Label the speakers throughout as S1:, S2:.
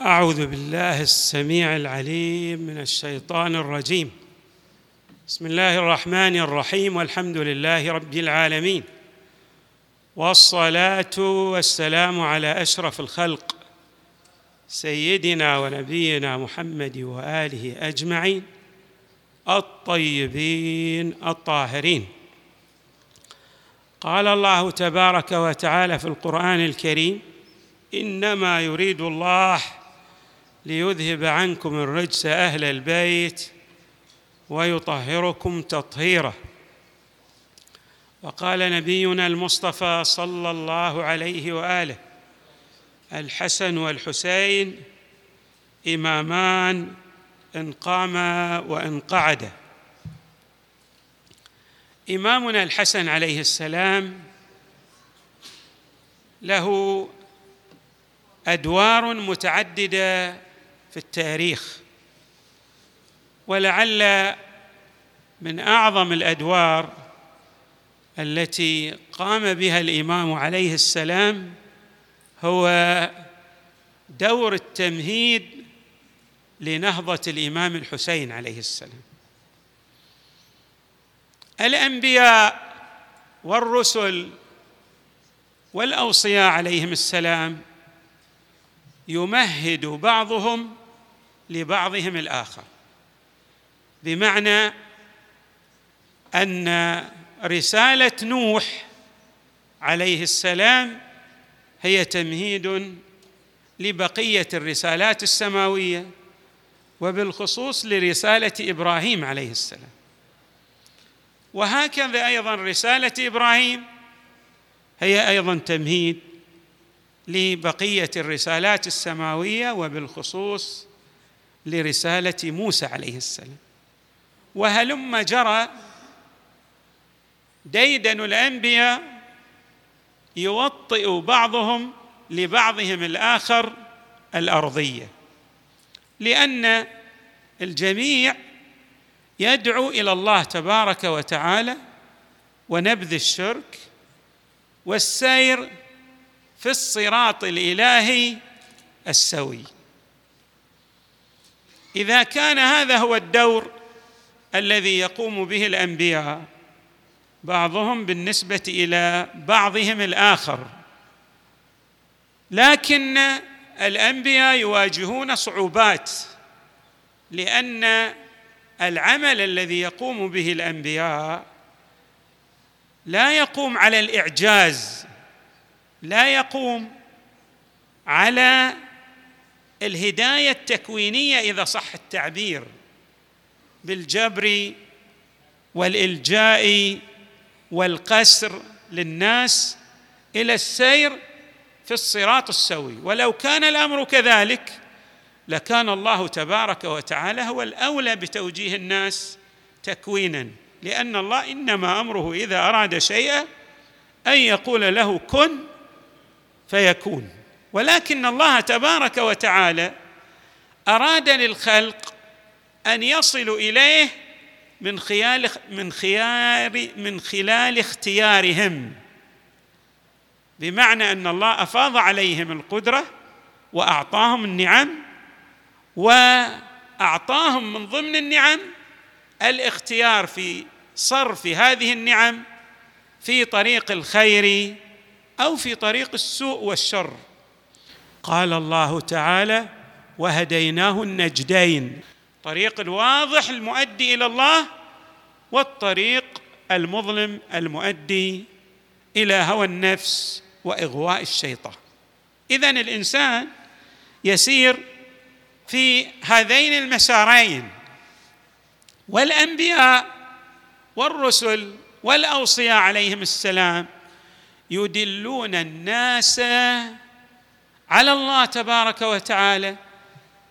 S1: أعوذ بالله السميع العليم من الشيطان الرجيم. بسم الله الرحمن الرحيم والحمد لله رب العالمين. والصلاة والسلام على أشرف الخلق سيدنا ونبينا محمد وآله أجمعين الطيبين الطاهرين. قال الله تبارك وتعالى في القرآن الكريم إنما يريد الله ليذهب عنكم الرجس أهل البيت ويطهركم تطهيرا وقال نبينا المصطفى صلى الله عليه وآله الحسن والحسين إمامان إن قاما وإن قعدا إمامنا الحسن عليه السلام له أدوار متعددة في التاريخ. ولعل من أعظم الأدوار التي قام بها الإمام عليه السلام هو دور التمهيد لنهضة الإمام الحسين عليه السلام. الأنبياء والرسل والأوصياء عليهم السلام يمهد بعضهم لبعضهم الآخر. بمعنى أن رسالة نوح عليه السلام هي تمهيد لبقية الرسالات السماوية وبالخصوص لرسالة إبراهيم عليه السلام. وهكذا أيضا رسالة إبراهيم هي أيضا تمهيد لبقية الرسالات السماوية وبالخصوص لرسالة موسى عليه السلام. وهلم جرى ديدن الأنبياء يوطئ بعضهم لبعضهم الآخر الأرضية لأن الجميع يدعو إلى الله تبارك وتعالى ونبذ الشرك والسير في الصراط الإلهي السوي. إذا كان هذا هو الدور الذي يقوم به الأنبياء بعضهم بالنسبة إلى بعضهم الآخر. لكن الأنبياء يواجهون صعوبات لأن العمل الذي يقوم به الأنبياء لا يقوم على الإعجاز لا يقوم على الهداية التكوينية إذا صح التعبير بالجبر والإلجاء والقسر للناس إلى السير في الصراط السوي. ولو كان الأمر كذلك لكان الله تبارك وتعالى هو الأولى بتوجيه الناس تكوينا. لأن الله إنما أمره إذا أراد شيئا أن يقول له كن فيكون. ولكن الله تبارك وتعالى أراد للخلق أن يصلوا إليه من خلال من خيار من خلال اختيارهم. بمعنى أن الله أفاض عليهم القدرة وأعطاهم النعم وأعطاهم من ضمن النعم الاختيار في صرف هذه النعم في طريق الخير أو في طريق السوء والشر. قال الله تعالى وهديناه النجدين. طريق الواضح المؤدي إلى الله والطريق المظلم المؤدي إلى هوى النفس وإغواء الشيطان. اذا الإنسان يسير في هذين المسارين والأنبياء والرسل والأوصياء عليهم السلام يدلون الناس على الله تبارك وتعالى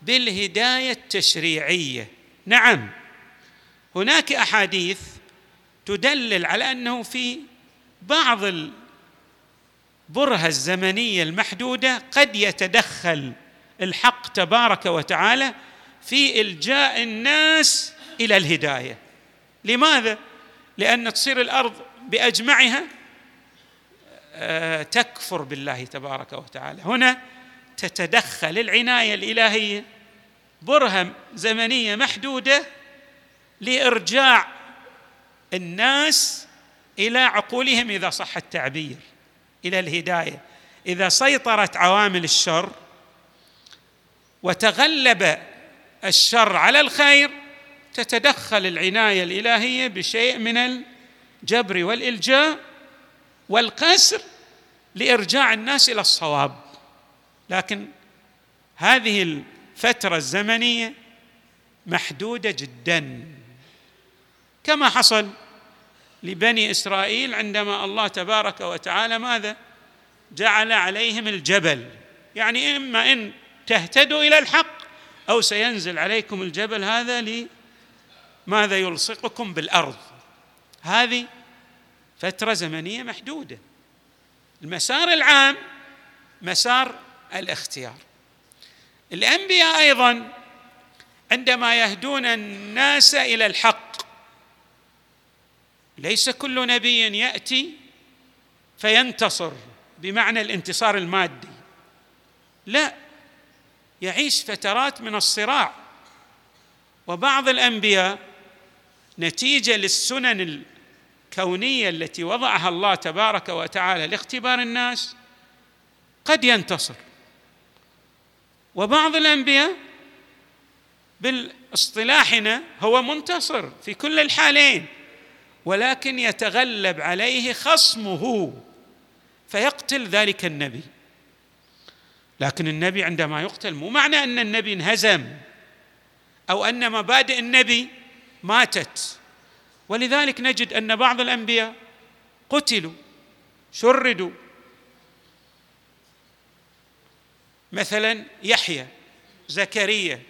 S1: بالهداية التشريعية. نعم. هناك أحاديث تدلل على أنه في بعض البرهة الزمنية المحدودة قد يتدخل الحق تبارك وتعالى في إلجاء الناس إلى الهداية. لماذا؟ لأن تصير الأرض بأجمعها تكفر بالله تبارك وتعالى. هنا تتدخل العناية الإلهية برهه زمنية محدودة لإرجاع الناس إلى عقولهم إذا صح التعبير إلى الهداية. إذا سيطرت عوامل الشر وتغلب الشر على الخير تتدخل العناية الإلهية بشيء من الجبر والإلجاء والقسر لإرجاع الناس إلى الصواب. لكن هذه الفترة الزمنية محدودة جدا. كما حصل لبني إسرائيل عندما الله تبارك وتعالى ماذا؟ جعل عليهم الجبل. يعني إما إن تهتدوا إلى الحق أو سينزل عليكم الجبل هذا لماذا يلصقكم بالأرض. هذه فترة زمنية محدودة. المسار العام مسار الاختيار. الأنبياء أيضا عندما يهدون الناس إلى الحق ليس كل نبي يأتي فينتصر بمعنى الانتصار المادي. لا يعيش فترات من الصراع. وبعض الأنبياء نتيجة للسنن الكونية التي وضعها الله تبارك وتعالى لاختبار الناس قد ينتصر. وبعض الأنبياء باصطلاحنا هو منتصر في كل الحالين ولكن يتغلب عليه خصمه فيقتل ذلك النبي. لكن النبي عندما يقتل مو معنى أن النبي انهزم أو أن مبادئ النبي ماتت. ولذلك نجد أن بعض الأنبياء قتلوا شردوا. مثلا يحيى زكريا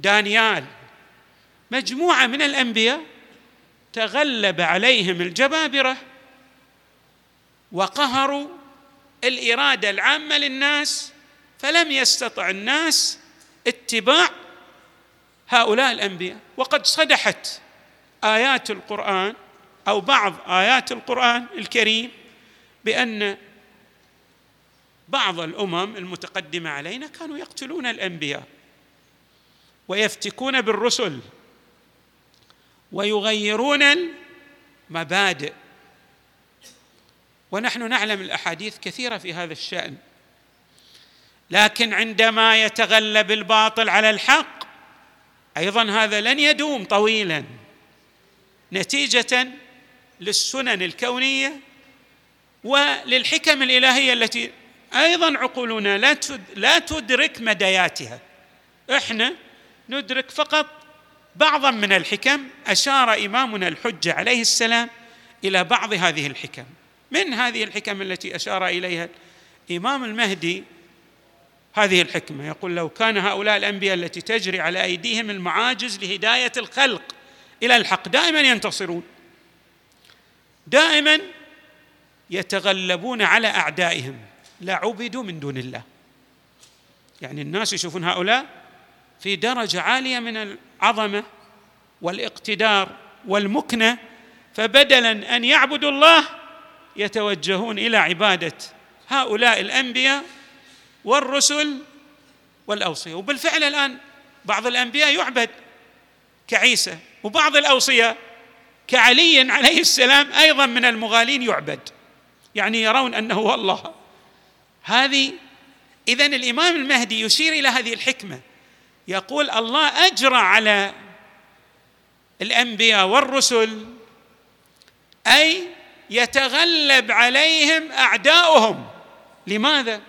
S1: دانيال. مجموعة من الأنبياء تغلب عليهم الجبابرة وقهروا الإرادة العامة للناس فلم يستطع الناس اتباع هؤلاء الأنبياء. وقد صدحت آيات القرآن أو بعض آيات القرآن الكريم بأن بعض الأمم المتقدمة علينا كانوا يقتلون الأنبياء ويفتكون بالرسل ويغيرون المبادئ. ونحن نعلم الأحاديث كثيرة في هذا الشأن. لكن عندما يتغلب الباطل على الحق أيضا هذا لن يدوم طويلا. نتيجة للسنن الكونية وللحكم الإلهية التي أيضا عقولنا لا لا تدرك مدياتها إحنا ندرك فقط بعضا من الحكم أشار إمامنا الحجه عليه السلام إلى بعض هذه الحكم. من هذه الحكم التي أشار إليها؟ الامام المهدي هذه الحكمة. يقول لو كان هؤلاء الأنبياء التي تجري على أيديهم المعاجز لهداية الخلق إلى الحق دائما ينتصرون. دائما يتغلبون على أعدائهم. لعبدوا من دون الله. يعني الناس يشوفون هؤلاء في درجة عالية من العظمة والاقتدار والمكنة فبدلا أن يعبدوا الله يتوجهون إلى عبادة هؤلاء الأنبياء والرسل والاوصيه وبالفعل الآن بعض الأنبياء يعبد كعيسى. وبعض الاوصياء كعلي عليه السلام أيضا من المغالين يعبد. يعني يرون أنه هو الله هذه اذا الإمام المهدي يشير إلى هذه الحكمة. يقول الله أجرى على الأنبياء والرسل أي يتغلب عليهم أعداؤهم. لماذا؟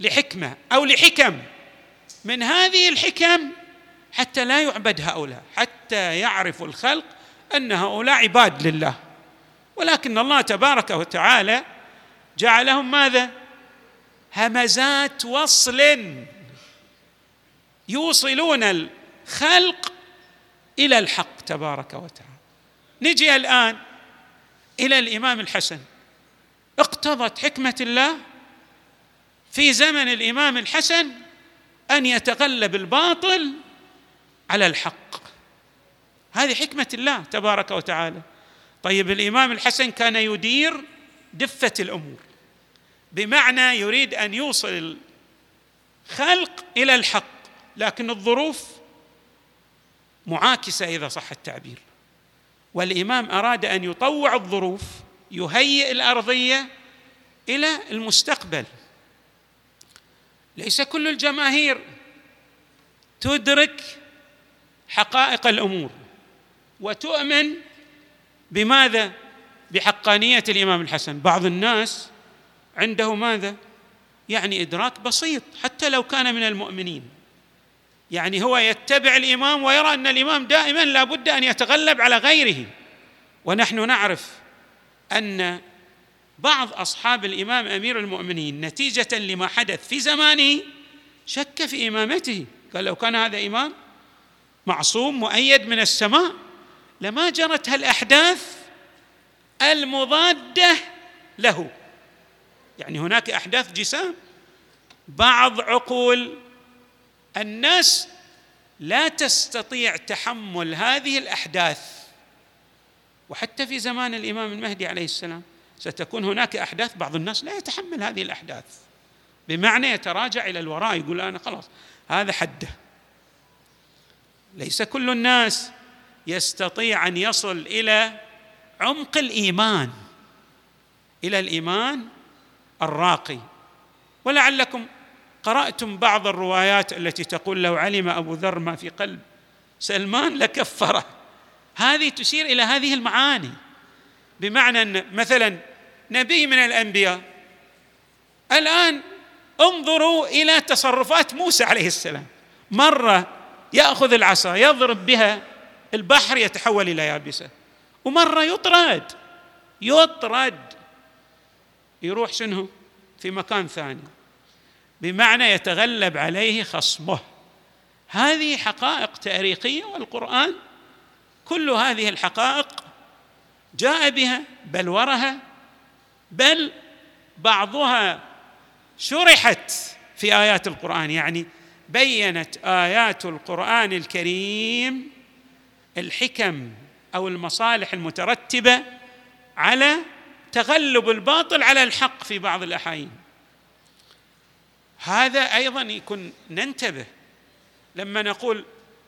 S1: لحكمة أو لحكم. من هذه الحكم حتى لا يعبد هؤلاء حتى يعرف الخلق أن هؤلاء عباد لله. ولكن الله تبارك وتعالى جعلهم ماذا؟ همزات وصل. يوصلون الخلق إلى الحق تبارك وتعالى. نجي الآن إلى الإمام الحسن. اقتضت حكمة الله في زمن الإمام الحسن أن يتغلب الباطل على الحق. هذه حكمة الله تبارك وتعالى. طيب الإمام الحسن كان يدير دفة الأمور بمعنى يريد أن يوصل خلق إلى الحق لكن الظروف معاكسة إذا صح التعبير. والإمام أراد أن يطوع الظروف يهيئ الأرضية إلى المستقبل. ليس كل الجماهير تدرك حقائق الأمور. وتؤمن بماذا؟ بحقانية الإمام الحسن. بعض الناس عنده ماذا؟ يعني إدراك بسيط حتى لو كان من المؤمنين. يعني هو يتبع الإمام ويرى أن الإمام دائما لا بد أن يتغلب على غيره. ونحن نعرف أن بعض أصحاب الإمام أمير المؤمنين نتيجة لما حدث في زمانه شك في إمامته. قال لو كان هذا إمام معصوم مؤيد من السماء لما جرت هالأحداث المضادة له. يعني هناك أحداث جسام. بعض عقول الناس لا تستطيع تحمل هذه الأحداث. وحتى في زمان الإمام المهدي عليه السلام ستكون هناك أحداث بعض الناس لا يتحمل هذه الأحداث. بمعنى يتراجع إلى الوراء يقول أنا خلاص هذا حده. ليس كل الناس يستطيع أن يصل إلى عمق الإيمان إلى الإيمان الراقي. ولعلكم قرأتم بعض الروايات التي تقول لو علم أبو ذر ما في قلب سلمان لكفره. هذه تشير إلى هذه المعاني بمعنى أن مثلا نبي من الأنبياء الآن انظروا إلى تصرفات موسى عليه السلام. مرة ياخذ العصا يضرب بها البحر يتحول إلى يابسة. ومرة يطرد يطرد. يروح شنو؟ في مكان ثاني. بمعنى يتغلب عليه خصمه. هذه حقائق تاريخية والقرآن كل هذه الحقائق جاء بها بلورها بل بعضها شرحت في آيات القرآن. يعني بينت آيات القرآن الكريم الحكم أو المصالح المترتبة على تغلب الباطل على الحق في بعض الأحايين. هذا أيضا يكون ننتبه لما نقول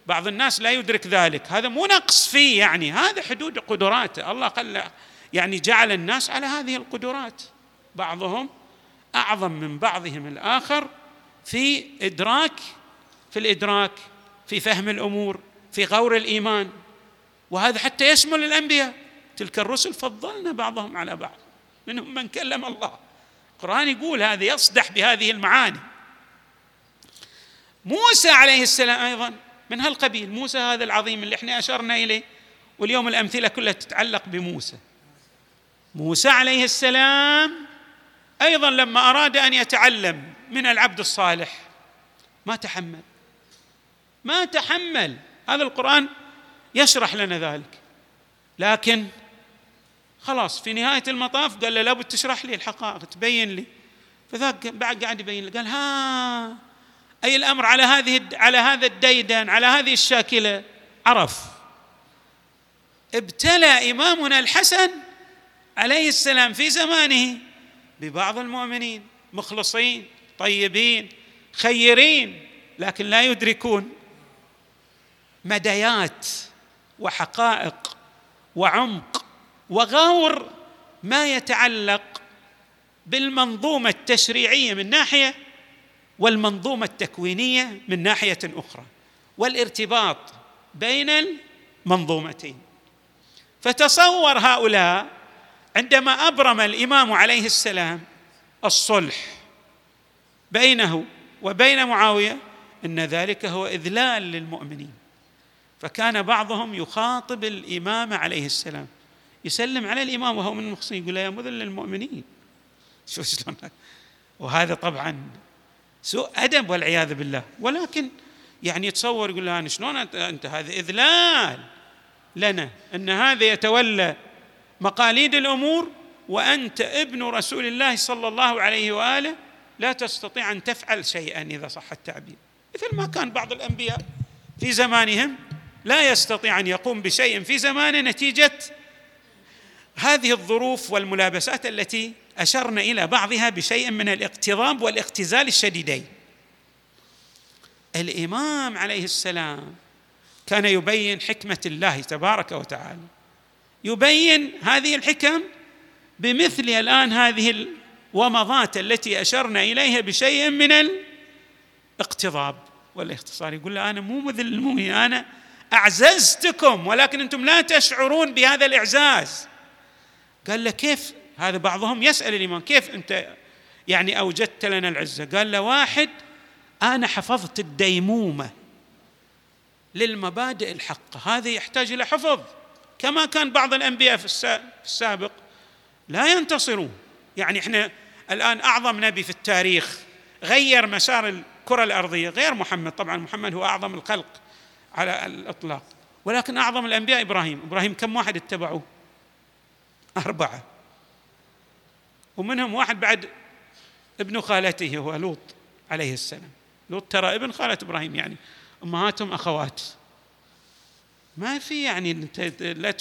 S1: بعض الناس لا يدرك ذلك. هذا مو نقص فيه يعني هذا حدود قدراته. الله قال يعني جعل الناس على هذه القدرات. بعضهم أعظم من بعضهم الآخر في إدراك في الإدراك في فهم الأمور في غور الإيمان. وهذا حتى يشمل الأنبياء. تلك الرسل فضلنا بعضهم على بعض. منهم من كلم الله. القرآن يقول هذا يصدح بهذه المعاني. موسى عليه السلام أيضا من هالقبيل. موسى هذا العظيم اللي إحنا أشرنا إليه. واليوم الأمثلة كلها تتعلق بموسى. موسى عليه السلام أيضا لما أراد أن يتعلم من العبد الصالح. ما تحمل. ما تحمل. هذا القرآن يشرح لنا ذلك. لكن خلاص في نهاية المطاف قال له لابد تشرح لي الحقائق تبين لي. فذاك بعد قاعد يبين لي قال ها أي الأمر على هذه على هذا الديدن على هذه الشاكلة؟ عرف. ابتلى إمامنا الحسن عليه السلام في زمانه ببعض المؤمنين مخلصين. طيبين خيرين لكن لا يدركون مديات وحقائق وعمق وغور ما يتعلق بالمنظومة التشريعية من ناحية والمنظومة التكوينية من ناحية أخرى والارتباط بين المنظومتين. فتصور هؤلاء عندما أبرم الإمام عليه السلام الصلح بينه وبين معاوية إن ذلك هو إذلال للمؤمنين. فكان بعضهم يخاطب الإمام عليه السلام يسلم على الإمام وهو من المخصين يقول يا مذل للمؤمنين. شو شلون؟ وهذا طبعا سوء أدب والعياذ بالله. ولكن يعني يتصور يقول له شلون أنت هذا إذلال لنا إن هذا يتولى مقاليد الأمور وأنت ابن رسول الله صلى الله عليه وآله لا تستطيع أن تفعل شيئا إذا صح التعبير. مثل ما كان بعض الأنبياء في زمانهم لا يستطيع أن يقوم بشيء في زمانه نتيجة هذه الظروف والملابسات التي أشرنا إلى بعضها بشيء من الاقتضاب والاختزال الشديدين. الإمام عليه السلام كان يبين حكمة الله تبارك وتعالى. يبين هذه الحكم بمثل الآن هذه الومضات التي أشرنا إليها بشيء من الاقتضاب والاختصار. يقول له أنا مو مثل المؤمنين أنا أعززتكم ولكن أنتم لا تشعرون بهذا الإعزاز. قال له كيف؟ هذا بعضهم يسأل الإمام كيف أنت يعني أوجدت لنا العزة؟ قال له واحد أنا حفظت الديمومة للمبادئ الحقة. هذا يحتاج إلى حفظ كما كان بعض الأنبياء في السابق. لا ينتصرون. يعني إحنا الآن أعظم نبي في التاريخ غير مسار الكرة الأرضية غير محمد. طبعا محمد هو أعظم الخلق على الإطلاق. ولكن أعظم الأنبياء إبراهيم. إبراهيم كم واحد اتبعوه؟ أربعة. ومنهم واحد بعد ابن خالته هو لوط عليه السلام. لوط ترى ابن خالة إبراهيم يعني أمهاتهم أخوات. ما في يعني لا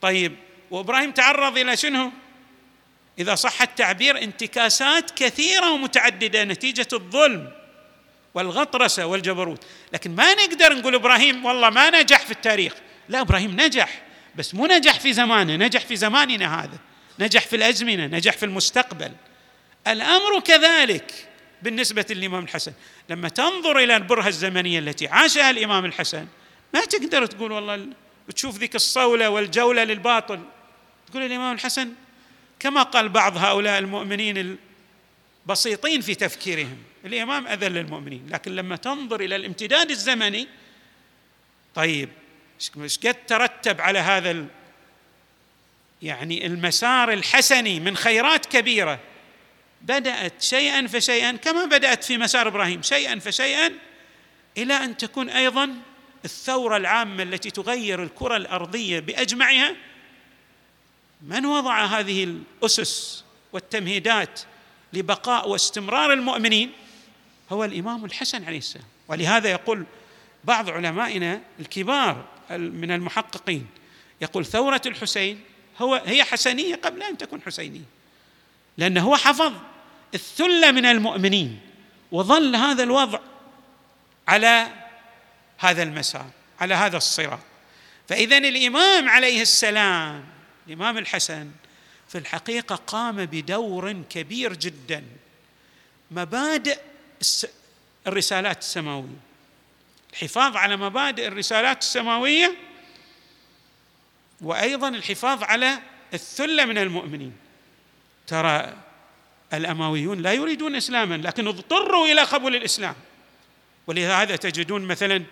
S1: طيب وإبراهيم تعرض إلى شنو؟ إذا صح التعبير انتكاسات كثيرة ومتعددة نتيجة الظلم والغطرسة والجبروت. لكن ما نقدر نقول إبراهيم والله ما نجح في التاريخ. لا إبراهيم نجح بس مو نجح في زمانه نجح في زماننا هذا. نجح في الأزمنة نجح في المستقبل. الأمر كذلك بالنسبة للإمام الحسن. لما تنظر إلى البرهة الزمنية التي عاشها الإمام الحسن ما تقدر تقول والله تشوف ذيك الصولة والجولة للباطل. تقول الإمام الحسن كما قال بعض هؤلاء المؤمنين البسيطين في تفكيرهم الإمام اذل المؤمنين لكن لما تنظر إلى الامتداد الزمني طيب إيش قد ترتب على هذا يعني المسار الحسني من خيرات كبيرة؟ بدأت شيئا فشيئا كما بدأت في مسار إبراهيم شيئا فشيئا إلى أن تكون أيضا الثورة العامة التي تغير الكرة الأرضية بأجمعها من وضع هذه الأسس والتمهيدات لبقاء واستمرار المؤمنين؟ هو الإمام الحسن عليه السلام. ولهذا يقول بعض علمائنا الكبار من المحققين يقول ثورة الحسين هو هي حسنية قبل أن تكون حسينية لأنه هو حفظ الثلة من المؤمنين وظل هذا الوضع على هذا المسار على هذا الصراط. فاذا الإمام عليه السلام الإمام الحسن في الحقيقة قام بدور كبير جدا. مبادئ الرسالات السماوية. الحفاظ على مبادئ الرسالات السماوية وأيضا الحفاظ على الثلة من المؤمنين. ترى الأمويون لا يريدون اسلاما لكن اضطروا إلى قبول الإسلام. ولهذا تجدون مثلا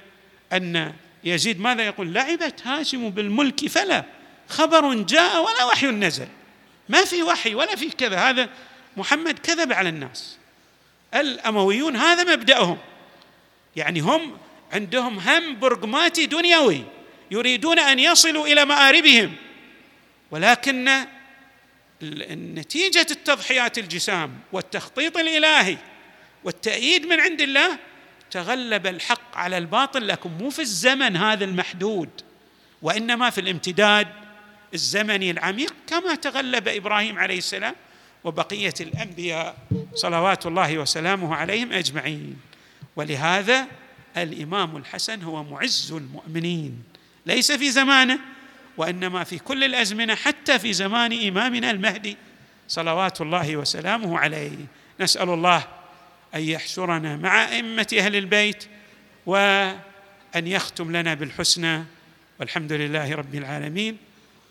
S1: أن يزيد ماذا يقول؟ لعبت هاشم بالملك فلا. خبر جاء ولا وحي نزل. ما في وحي ولا في كذا. هذا محمد كذب على الناس. الأمويون هذا مبدأهم. يعني هم عندهم هم برغماتي دنيوي يريدون أن يصلوا إلى مآربهم. ولكن نتيجه التضحيات الجسام والتخطيط الإلهي والتأييد من عند الله تغلب الحق على الباطل لكن مو في الزمن هذا المحدود وإنما في الامتداد الزمني العميق كما تغلب إبراهيم عليه السلام وبقية الأنبياء صلوات الله وسلامه عليهم أجمعين. ولهذا الإمام الحسن هو معز المؤمنين. ليس في زمانه وإنما في كل الأزمنة حتى في زمان إمامنا المهدي صلوات الله وسلامه عليه. نسأل الله أن يحشرنا مع أئمة أهل البيت وأن يختم لنا بالحسنى. والحمد لله رب العالمين.